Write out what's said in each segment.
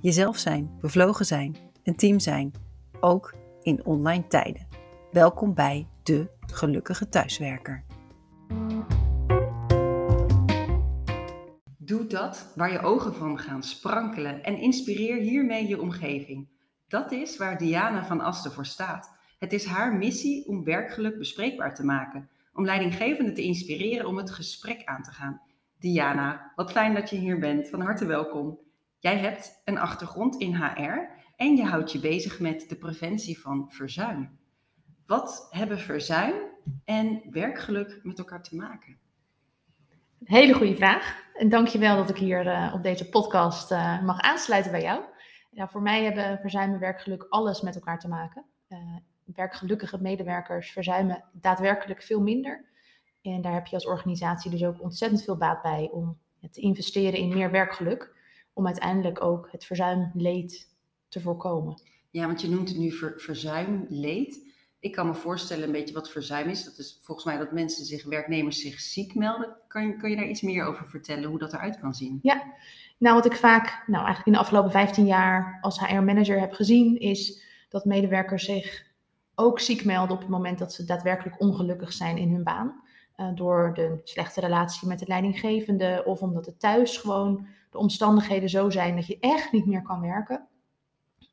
Jezelf zijn, bevlogen zijn, een team zijn, ook in online tijden. Welkom bij de gelukkige thuiswerker. Doe dat waar je ogen van gaan sprankelen en inspireer hiermee je omgeving. Dat is waar Diana van Asten voor staat. Het is haar missie om werkgeluk bespreekbaar te maken, om leidinggevenden te inspireren om het gesprek aan te gaan. Diana, wat fijn dat je hier bent. Van harte welkom. Jij hebt een achtergrond in HR en je houdt je bezig met de preventie van verzuim. Wat hebben verzuim en werkgeluk met elkaar te maken? Hele goede vraag. En dankjewel dat ik hier uh, op deze podcast uh, mag aansluiten bij jou. Voor mij hebben verzuim en werkgeluk alles met elkaar te maken. Uh, werkgelukkige medewerkers verzuimen daadwerkelijk veel minder. En daar heb je als organisatie dus ook ontzettend veel baat bij om te investeren in meer werkgeluk. Om uiteindelijk ook het verzuimleed te voorkomen. Ja, want je noemt het nu ver, verzuimleed. Ik kan me voorstellen een beetje wat verzuim is. Dat is volgens mij dat mensen zich, werknemers zich ziek melden. Kan je, kan je daar iets meer over vertellen, hoe dat eruit kan zien? Ja, nou wat ik vaak, nou eigenlijk in de afgelopen 15 jaar als HR-manager heb gezien, is dat medewerkers zich ook ziek melden op het moment dat ze daadwerkelijk ongelukkig zijn in hun baan. Uh, door de slechte relatie met de leidinggevende of omdat het thuis gewoon de omstandigheden zo zijn dat je echt niet meer kan werken.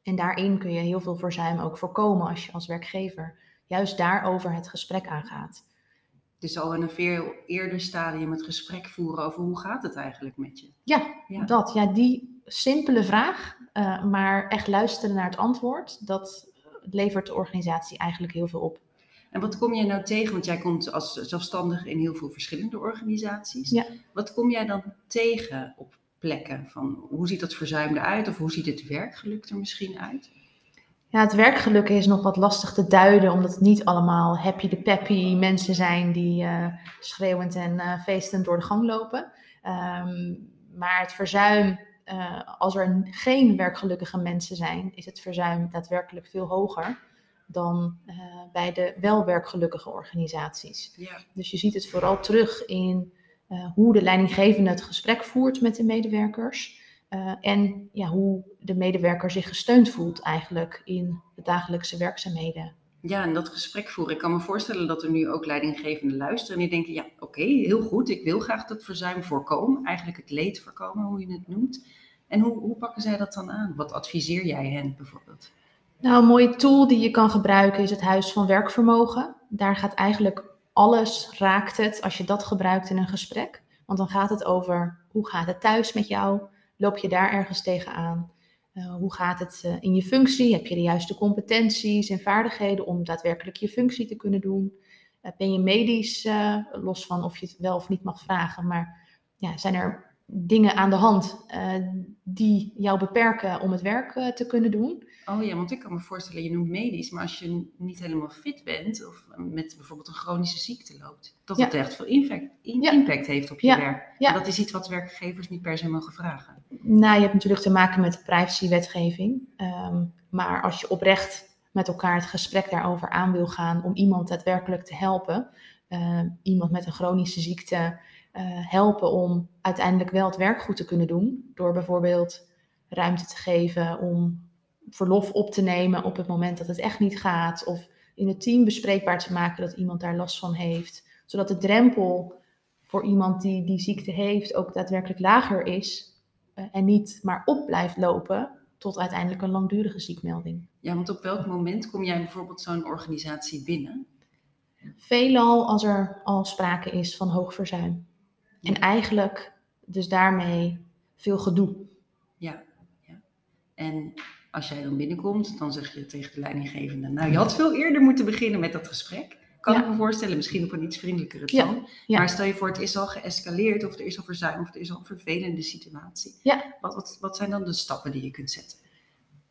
En daarin kun je heel veel verzuim ook voorkomen als je als werkgever juist daarover het gesprek aangaat. Dus al in een veel eerder stadium het gesprek voeren over hoe gaat het eigenlijk met je? Ja, ja. dat. Ja, die simpele vraag, uh, maar echt luisteren naar het antwoord, dat levert de organisatie eigenlijk heel veel op. En wat kom jij nou tegen? Want jij komt als zelfstandige in heel veel verschillende organisaties. Ja. Wat kom jij dan tegen op plekken? Van hoe ziet dat verzuim eruit? Of hoe ziet het werkgeluk er misschien uit? Ja, het werkgeluk is nog wat lastig te duiden, omdat het niet allemaal happy de peppy mensen zijn die uh, schreeuwend en uh, feestend door de gang lopen. Um, maar het verzuim, uh, als er geen werkgelukkige mensen zijn, is het verzuim daadwerkelijk veel hoger dan bij de wel werkgelukkige organisaties. Ja. Dus je ziet het vooral terug in hoe de leidinggevende het gesprek voert met de medewerkers. Uh, en ja, hoe de medewerker zich gesteund voelt eigenlijk in de dagelijkse werkzaamheden. Ja, en dat gesprek voeren. Ik kan me voorstellen dat er nu ook leidinggevenden luisteren en die denken, ja, oké, okay, heel goed, ik wil graag dat verzuim voorkomen, eigenlijk het leed voorkomen, hoe je het noemt. En hoe, hoe pakken zij dat dan aan? Wat adviseer jij hen bijvoorbeeld? Nou, een mooie tool die je kan gebruiken is het Huis van Werkvermogen. Daar gaat eigenlijk alles, raakt het, als je dat gebruikt in een gesprek. Want dan gaat het over, hoe gaat het thuis met jou? Loop je daar ergens tegenaan? Uh, hoe gaat het uh, in je functie? Heb je de juiste competenties en vaardigheden om daadwerkelijk je functie te kunnen doen? Uh, ben je medisch, los van of je het wel of niet mag vragen, maar ja, zijn er dingen aan de hand die jou beperken om het werk te kunnen doen? Oh ja, want ik kan me voorstellen, je noemt medisch, maar als je niet helemaal fit bent of met bijvoorbeeld een chronische ziekte loopt, dat ja. het echt veel impact, in, impact heeft op je ja. werk. En dat is iets wat werkgevers niet per se mogen vragen. Nou, je hebt natuurlijk te maken met privacywetgeving. Um, maar als je oprecht met elkaar het gesprek daarover aan wil gaan om iemand daadwerkelijk te helpen, uh, iemand met een chronische ziekte helpen om uiteindelijk wel het werk goed te kunnen doen, door bijvoorbeeld ruimte te geven om verlof op te nemen op het moment dat het echt niet gaat, of in het team bespreekbaar te maken dat iemand daar last van heeft, zodat de drempel voor iemand die die ziekte heeft ook daadwerkelijk lager is uh, en niet maar op blijft lopen tot uiteindelijk een langdurige ziekmelding. Ja, want op welk moment kom jij bijvoorbeeld zo'n organisatie binnen? Veelal als er al sprake is van hoog verzuim. En eigenlijk dus daarmee veel gedoe. Ja, ja. En als jij dan binnenkomt, dan zeg je tegen de leidinggevende: Nou, je had veel eerder moeten beginnen met dat gesprek. Kan ja. ik me voorstellen, misschien op een iets vriendelijkere toon. Ja. Ja. Maar stel je voor, het is al geëscaleerd, of er is al verzuim, of er is al een vervelende situatie. Ja. Wat, wat, wat zijn dan de stappen die je kunt zetten?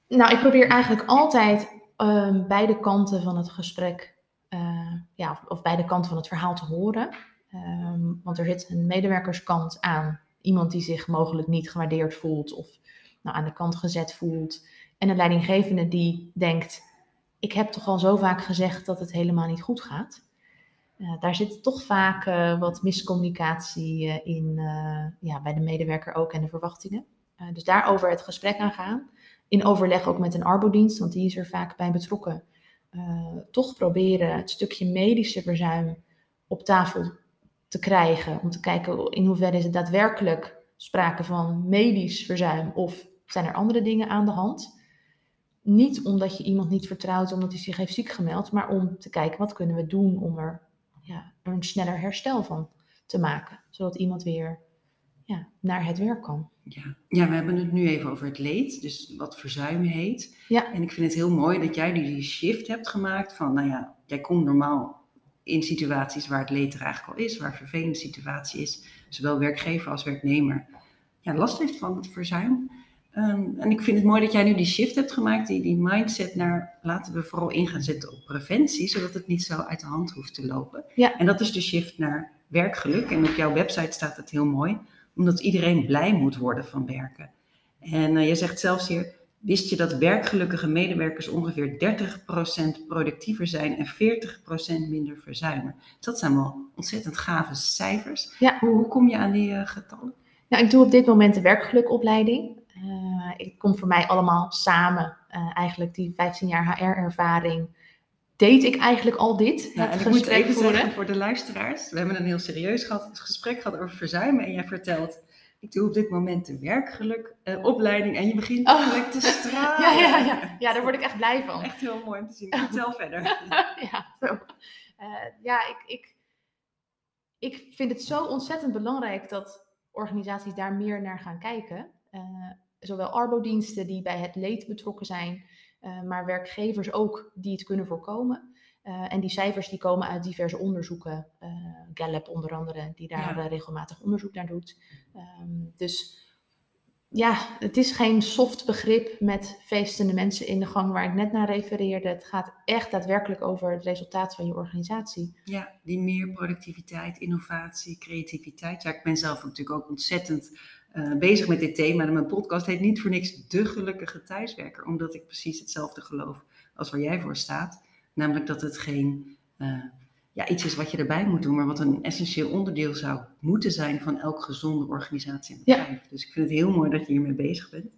Nou, ik probeer eigenlijk altijd um, beide kanten van het gesprek, uh, ja, of, of, beide kanten van het verhaal te horen. Um, want er zit een medewerkerskant aan. Iemand die zich mogelijk niet gewaardeerd voelt of nou, aan de kant gezet voelt. En een leidinggevende die denkt, ik heb toch al zo vaak gezegd dat het helemaal niet goed gaat. Uh, daar zit toch vaak uh, wat miscommunicatie uh, in, ja, bij de medewerker ook en de verwachtingen. dus daarover het gesprek aangaan in overleg ook met een arbodienst, want die is er vaak bij betrokken, toch proberen het stukje medische verzuim op tafel te krijgen. Om te kijken in hoeverre is het daadwerkelijk sprake van medisch verzuim of zijn er andere dingen aan de hand. Niet omdat je iemand niet vertrouwt omdat hij zich heeft ziek gemeld, maar om te kijken wat kunnen we doen om er, ja, een sneller herstel van te maken. Zodat iemand weer ja, naar het werk kan. Ja. ja, we hebben het nu even over het leed, dus wat verzuimen heet. Ja. En ik vind het heel mooi dat jij die shift hebt gemaakt van, nou ja, jij komt normaal in situaties waar het leed er eigenlijk al is, waar een vervelende situatie is, zowel werkgever als werknemer ja, last heeft van het verzuim. Ehm, en ik vind het mooi dat jij nu die shift hebt gemaakt, die, die mindset naar laten we vooral in gaan zetten op preventie, zodat het niet zo uit de hand hoeft te lopen. Ja. En dat is de shift naar werkgeluk. En op jouw website staat het heel mooi omdat iedereen blij moet worden van werken. En uh, je zegt zelfs hier, wist je dat werkgelukkige medewerkers ongeveer 30% productiever zijn en 40% minder verzuimen? Dat zijn wel ontzettend gave cijfers. Ja. Hoe, hoe kom je aan die uh, getallen? Nou, ik doe op dit moment de werkgelukopleiding. Uh, ik kom voor mij allemaal samen. eigenlijk die 15 jaar HR-ervaring deed ik eigenlijk al dit. Het ik moet even zeggen voor de luisteraars. We hebben een heel serieus gehad, gesprek gehad over verzuimen. En jij vertelt, ik doe op dit moment de werkgeluk uh, opleiding. En je begint oh. te stralen. Ja, ja, ja. ja, daar word ik echt blij van. Echt heel mooi om te zien. Vertel verder. ja, zo. Uh, ja, ik, ik, ik vind het zo ontzettend belangrijk dat organisaties daar meer naar gaan kijken. Uh, zowel arbodiensten die bij het leed betrokken zijn, uh, maar werkgevers ook die het kunnen voorkomen. En die cijfers die komen uit diverse onderzoeken, uh, Gallup onder andere, die daar regelmatig onderzoek naar doet. Um, dus ja, het is geen soft begrip met feestende mensen in de gang waar ik net naar refereerde. Het gaat echt daadwerkelijk over het resultaat van je organisatie. Ja, die meer productiviteit, innovatie, creativiteit. Ja, ik ben zelf natuurlijk ook ontzettend uh, bezig met dit thema. En mijn podcast heet niet voor niks De Gelukkige Thuiswerker, omdat ik precies hetzelfde geloof als waar jij voor staat. Namelijk dat het geen uh, ja, iets is wat je erbij moet doen, maar wat een essentieel onderdeel zou moeten zijn van elke gezonde organisatie en bedrijf. Ja. Dus ik vind het heel mooi dat je hiermee bezig bent.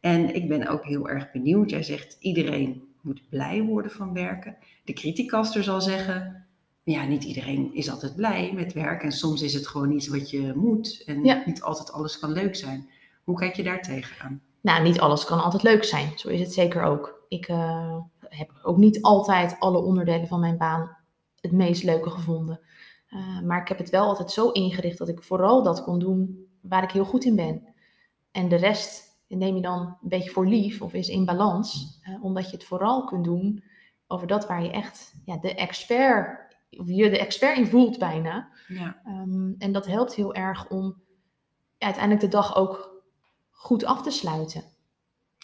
En ik ben ook heel erg benieuwd. Jij zegt iedereen moet blij worden van werken. De criticaster zal zeggen, ja, niet iedereen is altijd blij met werk. En soms is het gewoon iets wat je moet. En niet altijd alles kan leuk zijn. Hoe kijk je daar tegenaan? Nou, niet alles kan altijd leuk zijn. Zo is het zeker ook. Ik uh, heb ook niet altijd alle onderdelen van mijn baan het meest leuke gevonden. Uh, maar ik heb het wel altijd zo ingericht dat ik vooral dat kon doen waar ik heel goed in ben. En de rest neem je dan een beetje voor lief of is in balans. Uh, omdat je het vooral kunt doen over dat waar je echt ja, de expert je de expert in voelt bijna. Ja. Ehm, en dat helpt heel erg om uiteindelijk de dag ook goed af te sluiten.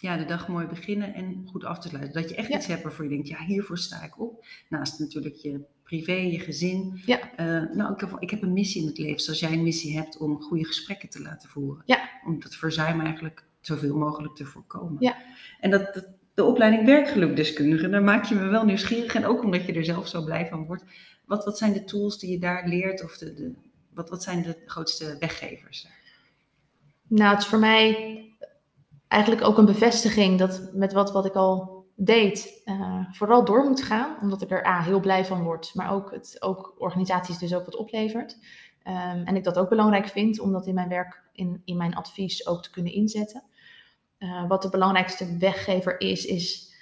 Ja, de dag mooi beginnen en goed af te sluiten. Dat je echt iets hebt waarvoor je denkt, ja, hiervoor sta ik op. Naast natuurlijk je privé, je gezin. Ja. Uh, nou, ik heb, ik heb, een missie in het leven, zoals jij een missie hebt om goede gesprekken te laten voeren. Ja. Om dat verzuim eigenlijk zoveel mogelijk te voorkomen. Ja. En dat, dat de opleiding werkgelukdeskundige, daar maak je me wel nieuwsgierig. En ook omdat je er zelf zo blij van wordt. Wat, wat zijn de tools die je daar leert? Of de, de, wat, wat zijn de grootste weggevers? Nou, het is voor mij eigenlijk ook een bevestiging dat met wat, wat ik al deed, uh, vooral door moet gaan. Omdat ik er A, heel blij van word, maar ook, het, ook organisaties dus ook wat oplevert. Um, en ik dat ook belangrijk vind om dat in mijn werk, in, in mijn advies ook te kunnen inzetten. Uh, wat de belangrijkste weggever is, is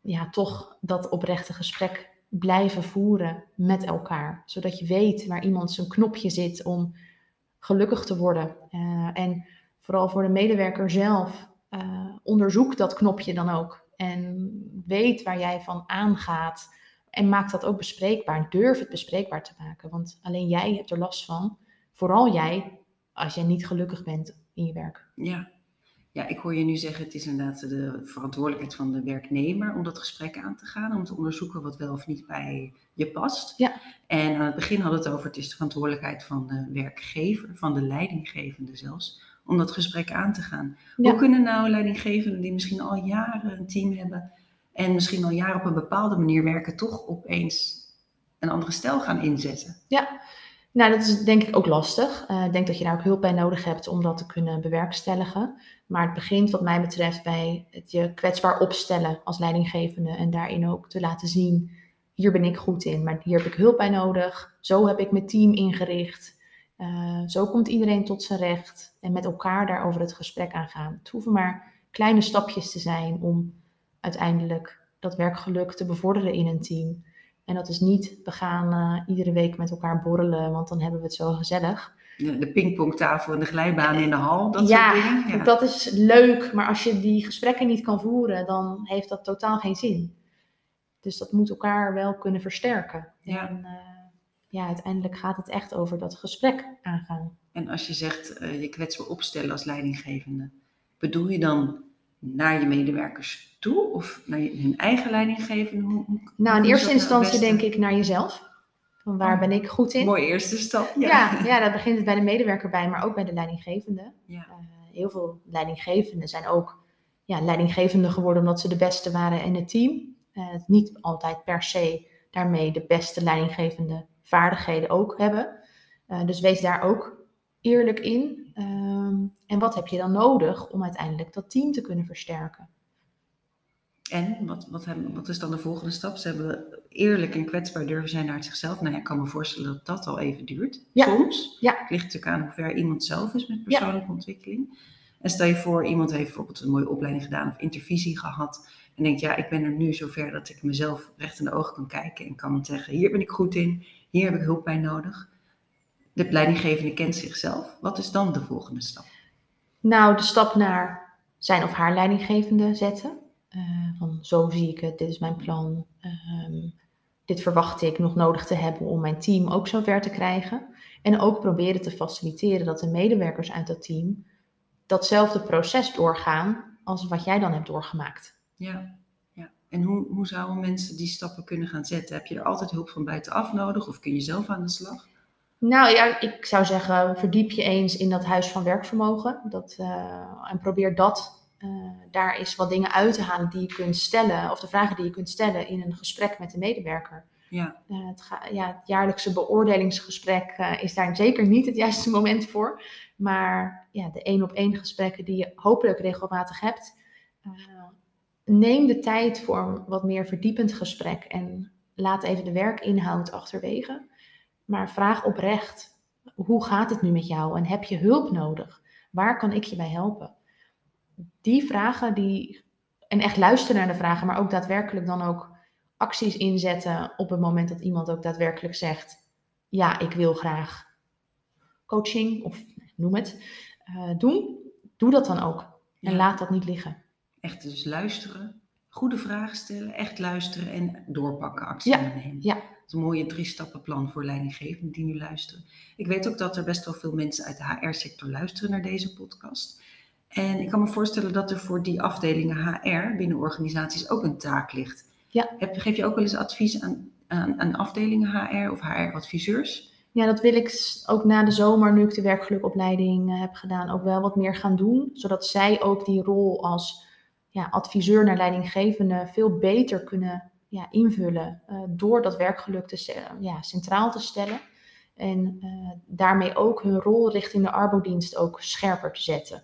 ja, toch dat oprechte gesprek blijven voeren met elkaar. Zodat je weet waar iemand zijn knopje zit om gelukkig te worden. Uh, en vooral voor de medewerker zelf, uh, onderzoek dat knopje dan ook. En weet waar jij van aangaat. En maak dat ook bespreekbaar. Durf het bespreekbaar te maken. Want alleen jij hebt er last van. Vooral jij, als jij niet gelukkig bent in je werk. Ja, Ja, ik hoor je nu zeggen, het is inderdaad de verantwoordelijkheid van de werknemer om dat gesprek aan te gaan, om te onderzoeken wat wel of niet bij je past. Ja. En aan het begin hadden we het over, het is de verantwoordelijkheid van de werkgever, van de leidinggevende zelfs, om dat gesprek aan te gaan. Ja. Hoe kunnen nou leidinggevenden die misschien al jaren een team hebben en misschien al jaren op een bepaalde manier werken, toch opeens een andere stijl gaan inzetten? Ja, nou dat is denk ik ook lastig. Eh, ik denk dat je daar ook hulp bij nodig hebt om dat te kunnen bewerkstelligen. Maar het begint wat mij betreft bij het je kwetsbaar opstellen als leidinggevende en daarin ook te laten zien, hier ben ik goed in, maar hier heb ik hulp bij nodig. Zo heb ik mijn team ingericht. Uh, zo komt iedereen tot zijn recht en met elkaar daarover het gesprek aangaan. Het hoeven maar kleine stapjes te zijn om uiteindelijk dat werkgeluk te bevorderen in een team. En dat is niet, we gaan uh, iedere week met elkaar borrelen, want dan hebben we het zo gezellig. De, de pingpongtafel en de glijbaan in de hal, dat ja, soort dingen. Ja, dat is leuk, maar als je die gesprekken niet kan voeren, dan heeft dat totaal geen zin. Dus dat moet elkaar wel kunnen versterken. Ja. En uh, ja, uiteindelijk gaat het echt over dat gesprek aangaan. En als je zegt uh, je kwetsbaar opstellen als leidinggevende, bedoel je dan naar je medewerkers toe of naar je, hun eigen leidinggevende? Hoe, hoe, nou, in eerste nou instantie denk ik naar jezelf. Van waar Oh, ben ik goed in? Mooie eerste stap. Ja. Ja, ja, dat begint het bij de medewerker bij, maar ook bij de leidinggevende. Ja. Uh, heel veel leidinggevenden zijn ook ja, leidinggevende geworden omdat ze de beste waren in het team. Uh, niet altijd per se daarmee de beste leidinggevende vaardigheden ook hebben. Uh, dus wees daar ook eerlijk in. Um, en wat heb je dan nodig om uiteindelijk dat team te kunnen versterken? En wat, wat, hebben, wat is dan de volgende stap? Ze hebben eerlijk en kwetsbaar durven zijn naar zichzelf. Nou ja, ik kan me voorstellen dat dat al even duurt. Ja. Soms. Ja. Het ligt natuurlijk aan hoe ver iemand zelf is met persoonlijke ontwikkeling. En stel je voor, iemand heeft bijvoorbeeld een mooie opleiding gedaan of intervisie gehad. En denkt, ja, ik ben er nu zover dat ik mezelf recht in de ogen kan kijken. En kan zeggen, hier ben ik goed in, hier heb ik hulp bij nodig. De leidinggevende kent zichzelf. Wat is dan de volgende stap? Nou, de stap naar zijn of haar leidinggevende zetten. Uh, van zo zie ik het, dit is mijn plan. Um, dit verwacht ik nog nodig te hebben om mijn team ook zover te krijgen. En ook proberen te faciliteren dat de medewerkers uit dat team datzelfde proces doorgaan als wat jij dan hebt doorgemaakt. Ja, ja. en hoe, hoe zouden mensen die stappen kunnen gaan zetten? Heb je er altijd hulp van buitenaf nodig of kun je zelf aan de slag? Nou ja, ik zou zeggen, verdiep je eens in dat huis van werkvermogen. Dat, uh, en probeer dat uh, daar eens wat dingen uit te halen die je kunt stellen, of de vragen die je kunt stellen in een gesprek met de medewerker. Ja. Uh, het, ga, ja, het jaarlijkse beoordelingsgesprek uh, is daar zeker niet het juiste moment voor. Maar ja, de één op één gesprekken die je hopelijk regelmatig hebt, neem de tijd voor een wat meer verdiepend gesprek en laat even de werkinhoud achterwege. Maar vraag oprecht, hoe gaat het nu met jou en heb je hulp nodig? Waar kan ik je bij helpen? die vragen, die, en echt luisteren naar de vragen, maar ook daadwerkelijk dan ook acties inzetten op het moment dat iemand ook daadwerkelijk zegt, ja, ik wil graag coaching of noem het, uh, doen. Doe dat dan ook en Ja. laat dat niet liggen. Echt dus luisteren, goede vragen stellen, echt luisteren en doorpakken, actie Ja, ondernemen. ja. Dat is een mooie drie-stappenplan voor leidinggevenden die nu luisteren. Ik weet ook dat er best wel veel mensen uit de HR-sector luisteren naar deze podcast. En ik kan me voorstellen dat er voor die afdelingen HR binnen organisaties ook een taak ligt. Ja. Heb, geef je ook wel eens advies aan, aan, aan afdelingen HR of HR-adviseurs? Ja, dat wil ik ook na de zomer, nu ik de werkgelukopleiding eh, heb gedaan, ook wel wat meer gaan doen. Zodat zij ook die rol als ja, adviseur naar leidinggevende veel beter kunnen ja, invullen. eh, door dat werkgeluk te, ja, centraal te stellen. En eh, daarmee ook hun rol richting de arbodienst ook scherper te zetten.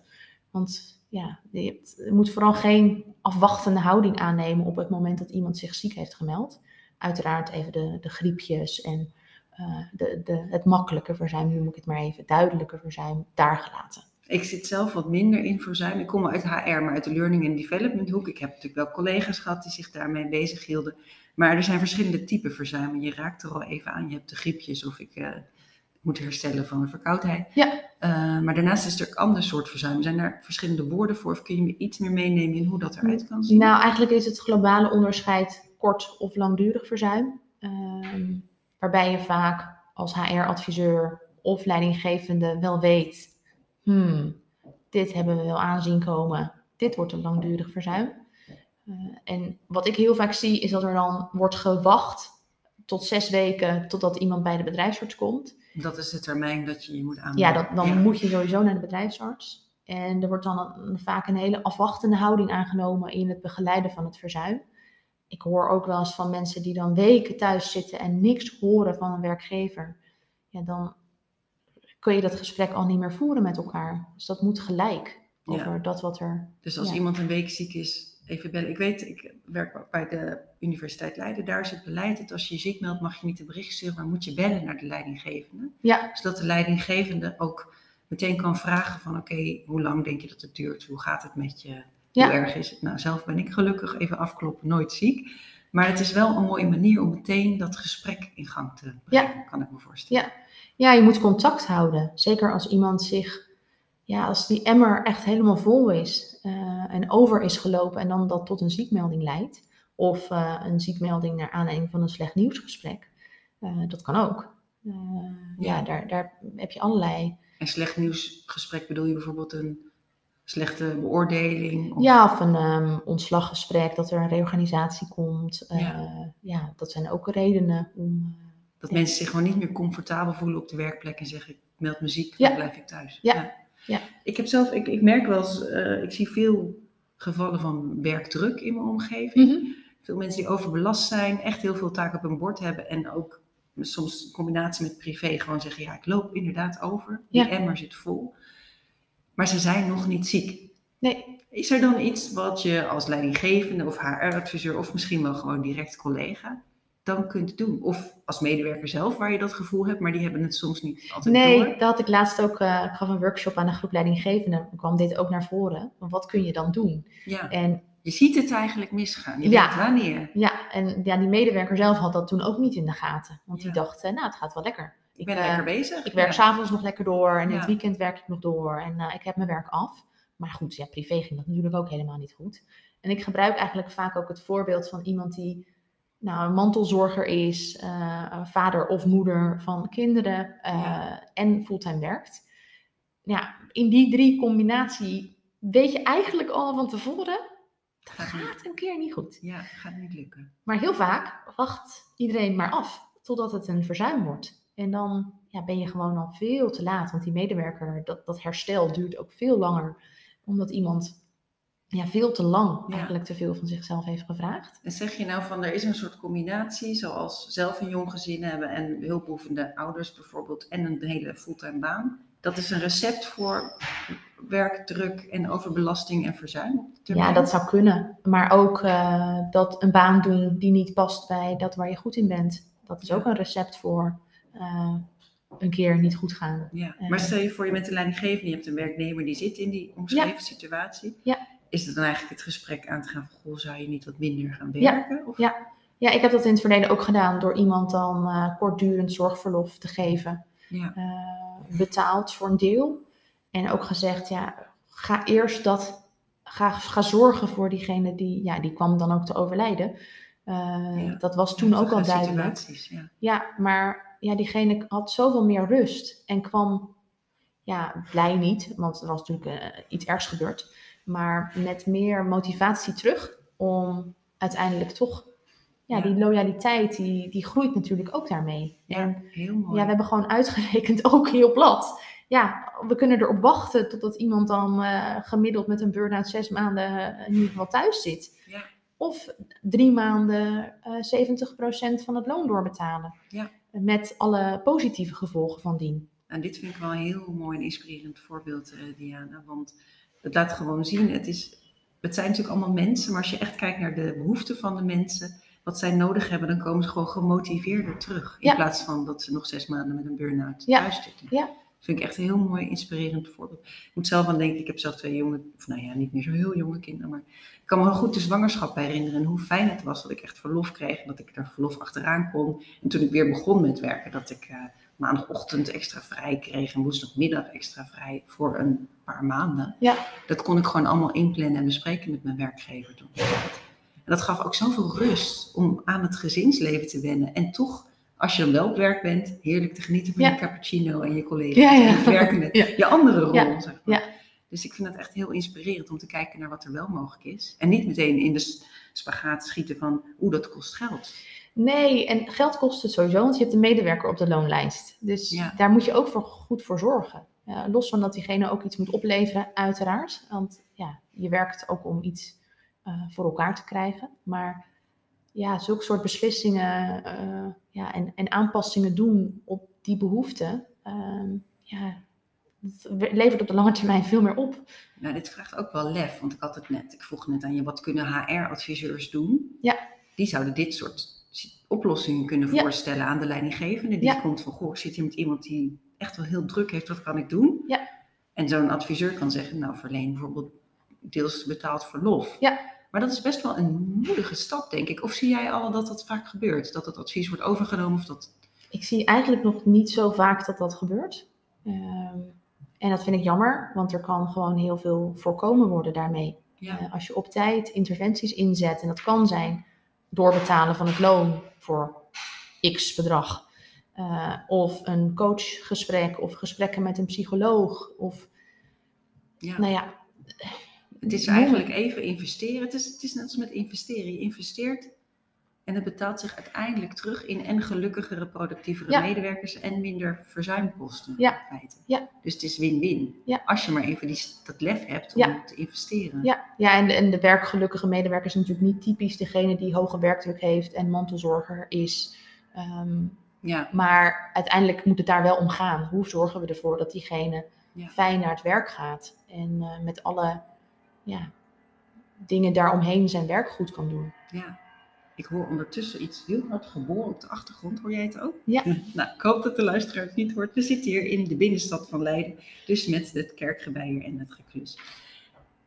Want ja, je, moet vooral geen afwachtende houding aannemen op het moment dat iemand zich ziek heeft gemeld. Uiteraard even de, de griepjes en eh, de, de, het makkelijke verzuim, noem ik het maar even, duidelijke verzuim, daar gelaten. Ik zit zelf wat minder in verzuim. Ik kom uit HR, maar uit de Learning and Development hoek. Ik heb natuurlijk wel collega's gehad die zich daarmee bezig hielden. Maar er zijn verschillende typen verzuimen. Je raakt er al even aan. Je hebt de griepjes of ik eh, moet herstellen van een verkoudheid. Ja. Eh, maar daarnaast is er ook ander soort verzuim. Zijn er verschillende woorden voor? Of kun je me iets meer meenemen in hoe dat eruit kan zien? Nou, eigenlijk is het globale onderscheid kort of langdurig verzuim. Ehm, waarbij je vaak als HR-adviseur of leidinggevende wel weet, hmm, dit hebben we wel aanzien komen, dit wordt een langdurig verzuim. Eh, en wat ik heel vaak zie, is dat er dan wordt gewacht tot zes weken totdat iemand bij de bedrijfsarts komt. Dat is de termijn dat je je moet aanmelden. Ja, dat, dan moet je sowieso naar de bedrijfsarts. En er wordt dan een- vaak een hele afwachtende houding aangenomen in het begeleiden van het verzuim. Ik hoor ook wel eens van mensen die dan weken thuis zitten en niks horen van een werkgever. Ja, dan kun je dat gesprek al niet meer voeren met elkaar. Dus dat moet gelijk Ja. over dat wat er. Dus als Ja. iemand een week ziek is, even bellen. Ik weet, ik werk ook bij de Universiteit Leiden. Daar is het beleid dat als je je ziek meldt, mag je niet een bericht sturen, maar moet je bellen naar de leidinggevende. Ja, Zodat de leidinggevende ook meteen kan vragen van oké, hoe lang denk je dat het duurt? Hoe gaat het met je? Hoe erg is het? Nou, zelf ben ik gelukkig, even afkloppen, nooit ziek. Maar het is wel een mooie manier om meteen dat gesprek in gang te brengen, kan ik me voorstellen. ja, je moet contact houden. Zeker als iemand zich, ja, als die emmer echt helemaal vol is eh, en over is gelopen en dan dat tot een ziekmelding leidt. Of eh, een ziekmelding naar aanleiding van een slecht nieuwsgesprek. Eh, dat kan ook. Ja, Ja. daar, daar heb je allerlei. En slecht nieuwsgesprek bedoel je bijvoorbeeld een slechte beoordeling? Of... Ja, of een ehm, ontslaggesprek, dat er een reorganisatie komt. Eh, Ja. ja. dat zijn ook redenen om. eh, Dat mensen zich gewoon niet meer comfortabel voelen op de werkplek en zeggen: ik meld me ziek, Ja. dan blijf ik thuis. Ja. Ja. Ik heb zelf, ik, ik merk wel eens, eh, ik zie veel gevallen van werkdruk in mijn omgeving. mhm. Veel mensen die overbelast zijn, echt heel veel taken op hun bord hebben en ook soms in combinatie met privé gewoon zeggen: ja, ik loop inderdaad over, die Ja. emmer zit vol. Maar ze zijn nog niet ziek. Nee, Is er dan iets wat je als leidinggevende of HR-adviseur of misschien wel gewoon direct collega dan kunt doen? Of als medewerker zelf waar je dat gevoel hebt, maar die hebben het soms niet altijd Nee, door. dat had ik laatst ook. eh, ik gaf een workshop aan een groep leidinggevenden. Dan kwam dit ook naar voren. Wat kun je dan doen? Ja, En je ziet het eigenlijk misgaan. Je Ja. weet wanneer. ja, en ja, die medewerker zelf had dat toen ook niet in de gaten. Want die dacht, eh, nou, het gaat wel lekker. Ik ben eh, lekker bezig. Ik werk Ja. s'avonds nog lekker door en in het weekend werk ik nog door. En eh, ik heb mijn werk af. Maar goed, ja, privé ging dat natuurlijk ook helemaal niet goed. En ik gebruik eigenlijk vaak ook het voorbeeld van iemand die nou, een mantelzorger is, eh, vader of moeder van kinderen Ja. en fulltime werkt. Ja, in die drie combinatie weet je eigenlijk al van tevoren, dat Gaat gaat een keer niet goed. Ja, gaat niet lukken. Maar heel vaak wacht iedereen maar af totdat het een verzuim wordt. En dan ja, ben je gewoon al veel te laat. Want die medewerker, dat, dat herstel duurt ook veel langer. Omdat iemand ja, veel te lang Ja. eigenlijk te veel van zichzelf heeft gevraagd. En zeg je nou van er is een soort combinatie, zoals zelf een jong gezin hebben en hulpbehoevende ouders bijvoorbeeld en een hele fulltime baan. Dat is een recept voor werkdruk en overbelasting en verzuim. Ja, dat zou kunnen. Maar ook eh, dat een baan doen die niet past bij dat waar je goed in bent. Dat is Ja. ook een recept voor eh, een keer niet goed gaan. Ja, Eh. maar stel je voor je bent een leidinggevende, je hebt een werknemer die zit in die omschreven situatie. Ja. Is het dan eigenlijk het gesprek aan te gaan van, goh, zou je niet wat minder gaan Ja. werken? Of? Ja. Ja, ik heb dat in het verleden ook gedaan door iemand dan eh, kortdurend zorgverlof te geven. Ja. betaald voor een deel. En ook gezegd, ja, ga eerst dat, ga, ga zorgen voor diegene die, ja, die kwam dan ook te overlijden. Ja. Dat was toen ook al duidelijk. situaties, ja. Ja, maar ja, diegene had zoveel meer rust en kwam, ja, blij niet, want er was natuurlijk eh, iets ergs gebeurd. Maar met meer motivatie terug om uiteindelijk toch, ja, Ja. die loyaliteit, die, die groeit natuurlijk ook daarmee. Ja, En heel mooi. ja, we hebben gewoon uitgerekend ook heel plat. Ja, we kunnen erop wachten totdat iemand dan eh, gemiddeld met een burn-out zes maanden eh, in ieder geval thuis zit. Ja. Of drie maanden eh 70% van het loon doorbetalen. Ja. Met alle positieve gevolgen van dien. En dit vind ik wel een heel mooi en inspirerend voorbeeld, eh, Diana. Want het laat gewoon zien, het, is, het zijn natuurlijk allemaal mensen, maar als je echt kijkt naar de behoeften van de mensen, wat zij nodig hebben, dan komen ze gewoon gemotiveerder terug. In Ja. plaats van dat ze nog zes maanden met een burn-out Ja. thuis zitten. Ja. Dat vind ik echt een heel mooi, inspirerend voorbeeld. Ik moet zelf aan denken, ik heb zelf twee jonge, of nou ja, niet meer zo heel jonge kinderen, maar ik kan me wel goed de zwangerschap herinneren en hoe fijn het was dat ik echt verlof kreeg en dat ik daar verlof achteraan kon. En toen ik weer begon met werken, dat ik eh, maandagochtend extra vrij kreeg en woensdagmiddag extra vrij voor een paar maanden. Ja. Dat kon ik gewoon allemaal inplannen en bespreken met mijn werkgever toen. En dat gaf ook zoveel rust om aan het gezinsleven te wennen. En toch, als je dan wel op werk bent, heerlijk te genieten van Ja. je cappuccino en je collega's. Ja, ja. En het werken met je andere rol. Zeg maar. Ja. Dus ik vind het echt heel inspirerend om te kijken naar wat er wel mogelijk is. En niet meteen in de spagaat schieten van, oeh, dat kost geld. Nee, en geld kost het sowieso, want je hebt een medewerker op de loonlijst. Dus daar moet je ook voor, goed voor zorgen. Los van dat diegene ook iets moet opleveren, uiteraard. Want ja, je werkt ook om iets eh, voor elkaar te krijgen. Maar ja, zulke soort beslissingen eh, ja, en, en aanpassingen doen op die behoeften, ehm, ja, dat levert op de lange termijn veel meer op. Nou, dit vraagt ook wel lef, want ik had het net, ik vroeg net aan je, wat kunnen HR-adviseurs doen? Ja. Die zouden dit soort oplossingen kunnen Ja. voorstellen aan de leidinggevende. Die Ja. komt van, goh, ik zit hier met iemand die echt wel heel druk heeft, wat kan ik doen? Ja. En zo'n adviseur kan zeggen, nou, verleen bijvoorbeeld deels betaald verlof. Ja. Maar dat is best wel een moedige stap, denk ik. Of zie jij al dat dat vaak gebeurt? Dat het advies wordt overgenomen of dat... Ik zie eigenlijk nog niet zo vaak dat dat gebeurt. Ehm, en dat vind ik jammer, want er kan gewoon heel veel voorkomen worden daarmee. Ja, Eh, als je op tijd interventies inzet, en dat kan zijn doorbetalen van het loon voor x bedrag. eh, of een coachgesprek, of gesprekken met een psycholoog. Of, ja. nou ja, Het is eigenlijk even investeren. Het is, het is net als met investeren. Je investeert en het betaalt zich uiteindelijk terug in en gelukkigere, productievere Ja. medewerkers en minder verzuimkosten. Ja. Ja. Dus het is win-win. Ja. Als je maar even die, dat lef hebt om Ja. te investeren. Ja, ja en, de, en de werkgelukkige medewerker is natuurlijk niet typisch degene die hoge werkdruk heeft en mantelzorger is. Ehm, Ja. maar uiteindelijk moet het daar wel om gaan. Hoe zorgen we ervoor dat diegene fijn naar het werk gaat en eh, met alle ja, dingen daaromheen zijn werk goed kan doen? ja. Ik hoor ondertussen iets heel hard geboren op de achtergrond. Hoor jij het ook? Ja. nou, ik hoop dat de luisteraar het niet hoort. We zitten hier in de binnenstad van Leiden. Dus met het kerkgebeier en het geklus.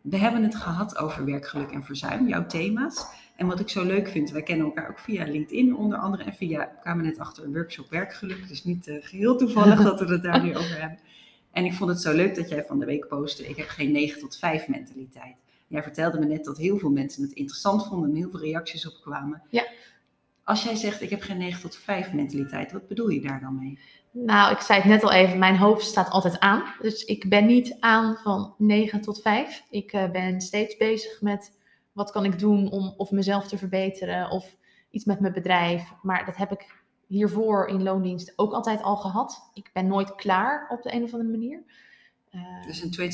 We hebben het gehad over werkgeluk en verzuim, jouw thema's. En wat ik zo leuk vind, wij kennen elkaar ook via LinkedIn onder andere. En via, we kwamen net achter een workshop werkgeluk. Dus niet eh, geheel toevallig dat we het daar nu over hebben. En ik vond het zo leuk dat jij van de week postte, ik heb geen 9 tot 5 mentaliteit. Jij vertelde me net dat heel veel mensen het interessant vonden en heel veel reacties op kwamen. Ja. Als jij zegt, ik heb geen 9 tot 5 mentaliteit, wat bedoel je daar dan mee? Nou, ik zei het net al even, mijn hoofd staat altijd aan. Dus ik ben niet aan van 9 tot 5. Ik eh, ben steeds bezig met wat kan ik doen om of mezelf te verbeteren of iets met mijn bedrijf. Maar dat heb ik hiervoor in loondienst ook altijd al gehad. Ik ben nooit klaar op de een of andere manier. Dus een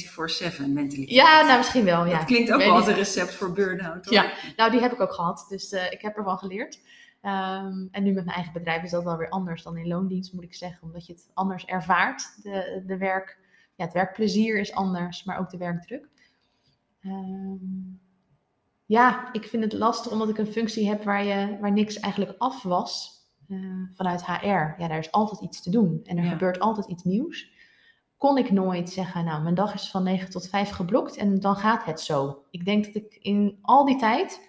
24-7 mentaliteit. ja, nou misschien wel. Ja. Dat klinkt ook wel als een recept voor burn-out. Ja. Nou, die heb ik ook gehad. Dus eh, ik heb ervan geleerd. Ehm, en nu met mijn eigen bedrijf is dat wel weer anders dan in loondienst, moet ik zeggen. Omdat je het anders ervaart. De, de werk, ja, het werkplezier is anders, maar ook de werkdruk. Ehm, ja, ik vind het lastig omdat ik een functie heb waar, je, waar niks eigenlijk af was vanuit HR. Ja, daar is altijd iets te doen en er Ja. gebeurt altijd iets nieuws. Kon ik nooit zeggen, nou, mijn dag is van 9 tot 5 geblokt en dan gaat het zo. Ik denk dat ik in al die tijd,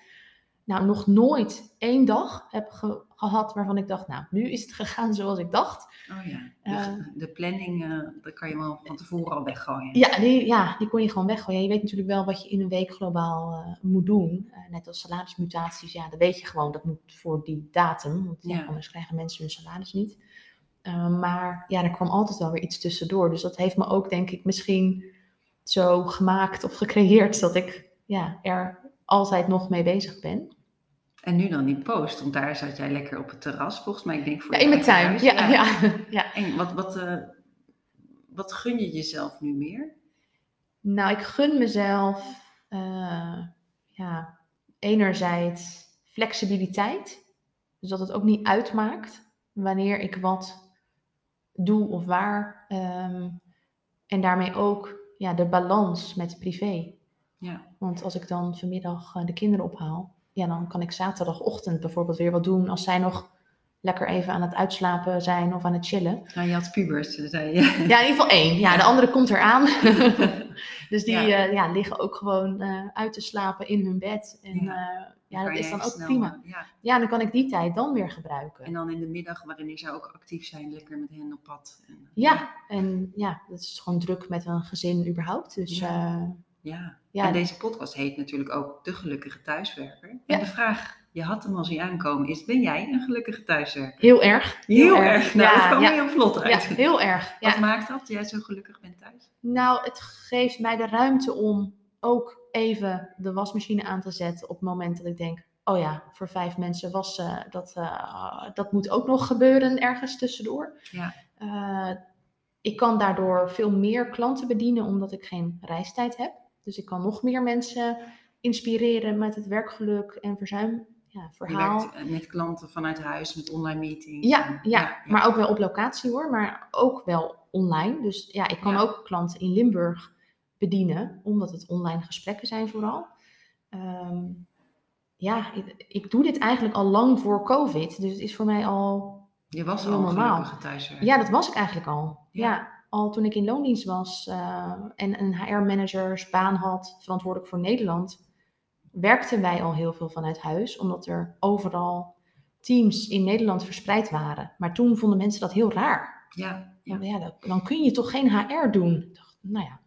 nou, nog nooit één dag heb ge- gehad waarvan ik dacht, nou, nu is het gegaan zoals ik dacht. Oh ja, de, Eh. de planning, eh dat kan je wel van tevoren al weggooien. Ja die, ja, die kon je gewoon weggooien. Je weet natuurlijk wel wat je in een week globaal eh, moet doen. Eh, net als salarismutaties, ja, dat weet je gewoon. Dat moet voor die datum, want ja, anders krijgen mensen hun salaris niet. Eh, maar ja, er kwam altijd wel weer iets tussendoor. Dus dat heeft me ook, denk ik, misschien zo gemaakt of gecreëerd dat ik ja, er altijd nog mee bezig ben. En nu dan die post, want daar zat jij lekker op het terras, volgens mij. Ik denk voor Ja, in mijn tuin. Ja, ja. ja. En wat, wat, eh, wat gun je jezelf nu meer? Nou, ik gun mezelf eh, ja, enerzijds flexibiliteit. Dus dat het ook niet uitmaakt wanneer ik wat doe of waar. Ehm, en daarmee ook ja, de balans met privé. Ja, Want als ik dan vanmiddag eh, de kinderen ophaal, ja, dan kan ik zaterdagochtend bijvoorbeeld weer wat doen als zij nog lekker even aan het uitslapen zijn of aan het chillen. nou, je had pubers, dus zei je. Ja, in ieder geval één. Ja, de andere komt eraan. dus die Ja. ja. ja, liggen ook gewoon eh, uit te slapen in hun bed. En Ja. ja, ja dat is dan ook snel, prima. eh, Ja. Ja, dan kan ik die tijd dan weer gebruiken. En dan in de middag, waarin je zou ook actief zijn, lekker met hen op pad. En, eh, ja, en ja, dat is gewoon druk met een gezin überhaupt. Dus Ja. Ja, ja. ja En deze podcast heet natuurlijk ook De Gelukkige Thuiswerker. Ja. En de vraag je had hem al zien aankomen, is ben jij een gelukkige thuiswerker? Heel erg. Heel, erg. Nou, dat kwam ja. heel vlot uit. Ja, heel erg. Ja. Wat maakt dat, jij zo gelukkig bent thuis? Nou, het geeft mij de ruimte om ook even de wasmachine aan te zetten op het moment dat ik denk, oh ja, voor vijf mensen wassen, dat, eh, dat moet ook nog gebeuren ergens tussendoor. Ja. Eh, ik kan daardoor veel meer klanten bedienen omdat ik geen reistijd heb. Dus ik kan nog meer mensen inspireren met het werkgeluk en verzuim. Ja, Je verhaal. werkt eh, met klanten vanuit huis, met online meetings. Ja, En- ja, maar ook wel op locatie hoor, maar ook wel online. Dus ja, ik kan Ja. ook klanten in Limburg bedienen, omdat het online gesprekken zijn vooral. Ehm, ja, ik, ik doe dit eigenlijk al lang voor COVID, dus het is voor mij al... Je was al normaal. gelukkige thuiswerker. Ja, dat was ik eigenlijk al. Ja. Ja, al toen ik in loondienst was eh, en een HR-managersbaan had, verantwoordelijk voor Nederland, werkten wij al heel veel vanuit huis, omdat er overal teams in Nederland verspreid waren. Maar toen vonden mensen dat heel raar. ja. Ja. Dan kun je toch geen HR doen? Ik dacht, nou ja,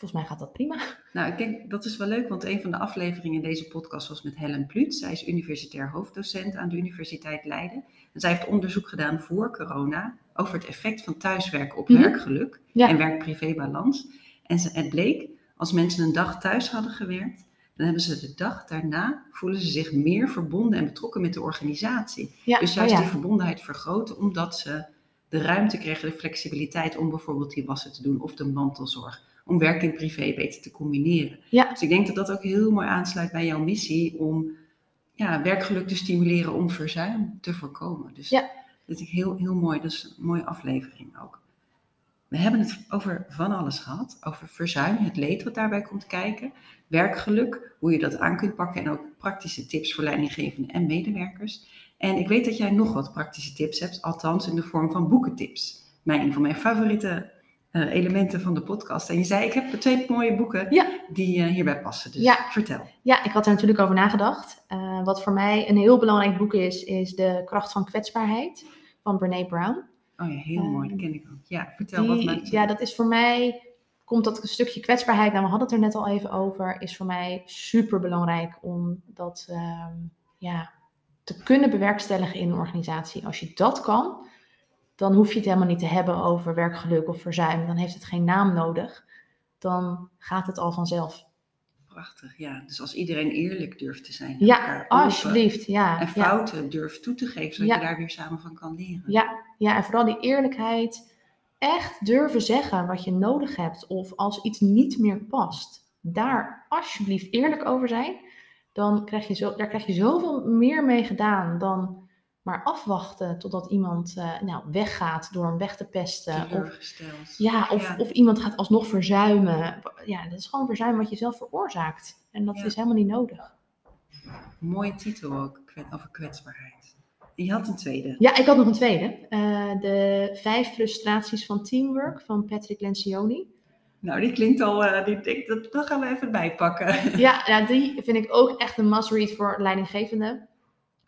volgens mij gaat dat prima. Nou, ik denk dat is wel leuk, want een van de afleveringen in deze podcast was met Helen Plut. Zij is universitair hoofddocent aan de Universiteit Leiden. En zij heeft onderzoek gedaan voor corona over het effect van thuiswerken op Mhm. werkgeluk Ja. en werk-privé-balans. En ze, het bleek, als mensen een dag thuis hadden gewerkt, dan hebben ze de dag daarna, voelen ze zich meer verbonden en betrokken met de organisatie. Ja, Dus oh juist ja. die verbondenheid vergroten, omdat ze de ruimte kregen, de flexibiliteit om bijvoorbeeld die wassen te doen of de mantelzorg. Om werk en privé beter te combineren. Ja. Dus ik denk dat dat ook heel mooi aansluit bij jouw missie om ja, werkgeluk te stimuleren om verzuim te voorkomen. Dus Ja. dat is heel, heel mooi. Dat is een mooie aflevering ook. We hebben het over van alles gehad. Over verzuim, het leed wat daarbij komt kijken. Werkgeluk, hoe je dat aan kunt pakken. En ook praktische tips voor leidinggevenden en medewerkers. En ik weet dat jij nog wat praktische tips hebt. Althans in de vorm van boekentips. Mijn, een van mijn favoriete eh, elementen van de podcast. En je zei, ik heb twee mooie boeken Ja. die eh, hierbij passen. Dus Ja. vertel. Ja, ik had er natuurlijk over nagedacht. Eh, wat voor mij een heel belangrijk boek is, is De kracht van kwetsbaarheid van Brene Brown. Oh ja, heel mooi. Die ken ik ook. Ja, vertel wat maakt ja, dat is voor mij, komt dat stukje kwetsbaarheid, nou we hadden het er net al even over, is voor mij super belangrijk om dat ehm, ja, te kunnen bewerkstelligen in een organisatie. Als je dat kan, dan hoef je het helemaal niet te hebben over werkgeluk of verzuim. Dan heeft het geen naam nodig. Dan gaat het al vanzelf. Prachtig, ja. Dus als iedereen eerlijk durft te zijn. Ja, alsjeblieft. Ja, En ja. fouten durft toe te geven, zodat Ja. je daar weer samen van kan leren. Ja, ja, en vooral die eerlijkheid. Echt durven zeggen wat je nodig hebt. Of als iets niet meer past. Daar alsjeblieft eerlijk over zijn. Dan krijg je zo, daar krijg je zoveel meer mee gedaan dan maar afwachten totdat iemand eh, nou, weggaat door hem weg te pesten. Of, ja, of, Ja. of iemand gaat alsnog verzuimen. Ja, dat is gewoon verzuim wat je zelf veroorzaakt. En dat Ja. is helemaal niet nodig. Mooie titel ook, over kwetsbaarheid. Je had een tweede. Ja, ik had nog een tweede. Eh, de vijf frustraties van teamwork van Patrick Lencioni. Nou, die klinkt al, eh, die, ik, dat, dat gaan we even bijpakken. Ja, ja, die vind ik ook echt een must-read voor leidinggevenden.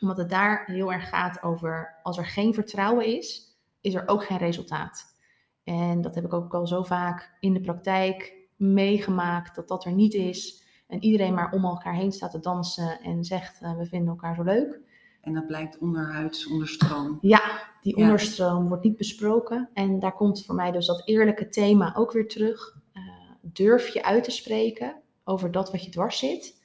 Omdat het daar heel erg gaat over als er geen vertrouwen is, is er ook geen resultaat. En dat heb ik ook al zo vaak in de praktijk meegemaakt, dat dat er niet is. En iedereen maar om elkaar heen staat te dansen en zegt, eh, we vinden elkaar zo leuk. En dat blijkt onderhuids, onder stroom. Ja, die Ja. onderstroom wordt niet besproken. En daar komt voor mij dus dat eerlijke thema ook weer terug. Eh, durf je uit te spreken over dat wat je dwars zit.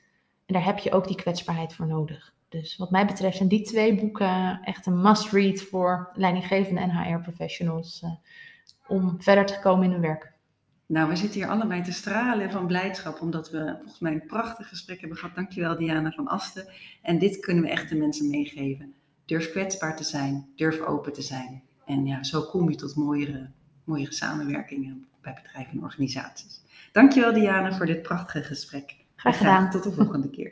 En daar heb je ook die kwetsbaarheid voor nodig. Dus wat mij betreft zijn die twee boeken echt een must-read voor leidinggevende en HR-professionals. eh, om verder te komen in hun werk. Nou, we zitten hier allebei te stralen van blijdschap, omdat we volgens mij een prachtig gesprek hebben gehad. Dankjewel Diana van Asten. En dit kunnen we echt de mensen meegeven. Durf kwetsbaar te zijn, durf open te zijn. En ja, zo kom je tot mooiere, mooiere samenwerkingen bij bedrijven en organisaties. Dankjewel Diana voor dit prachtige gesprek. Graag gedaan. tot de volgende keer.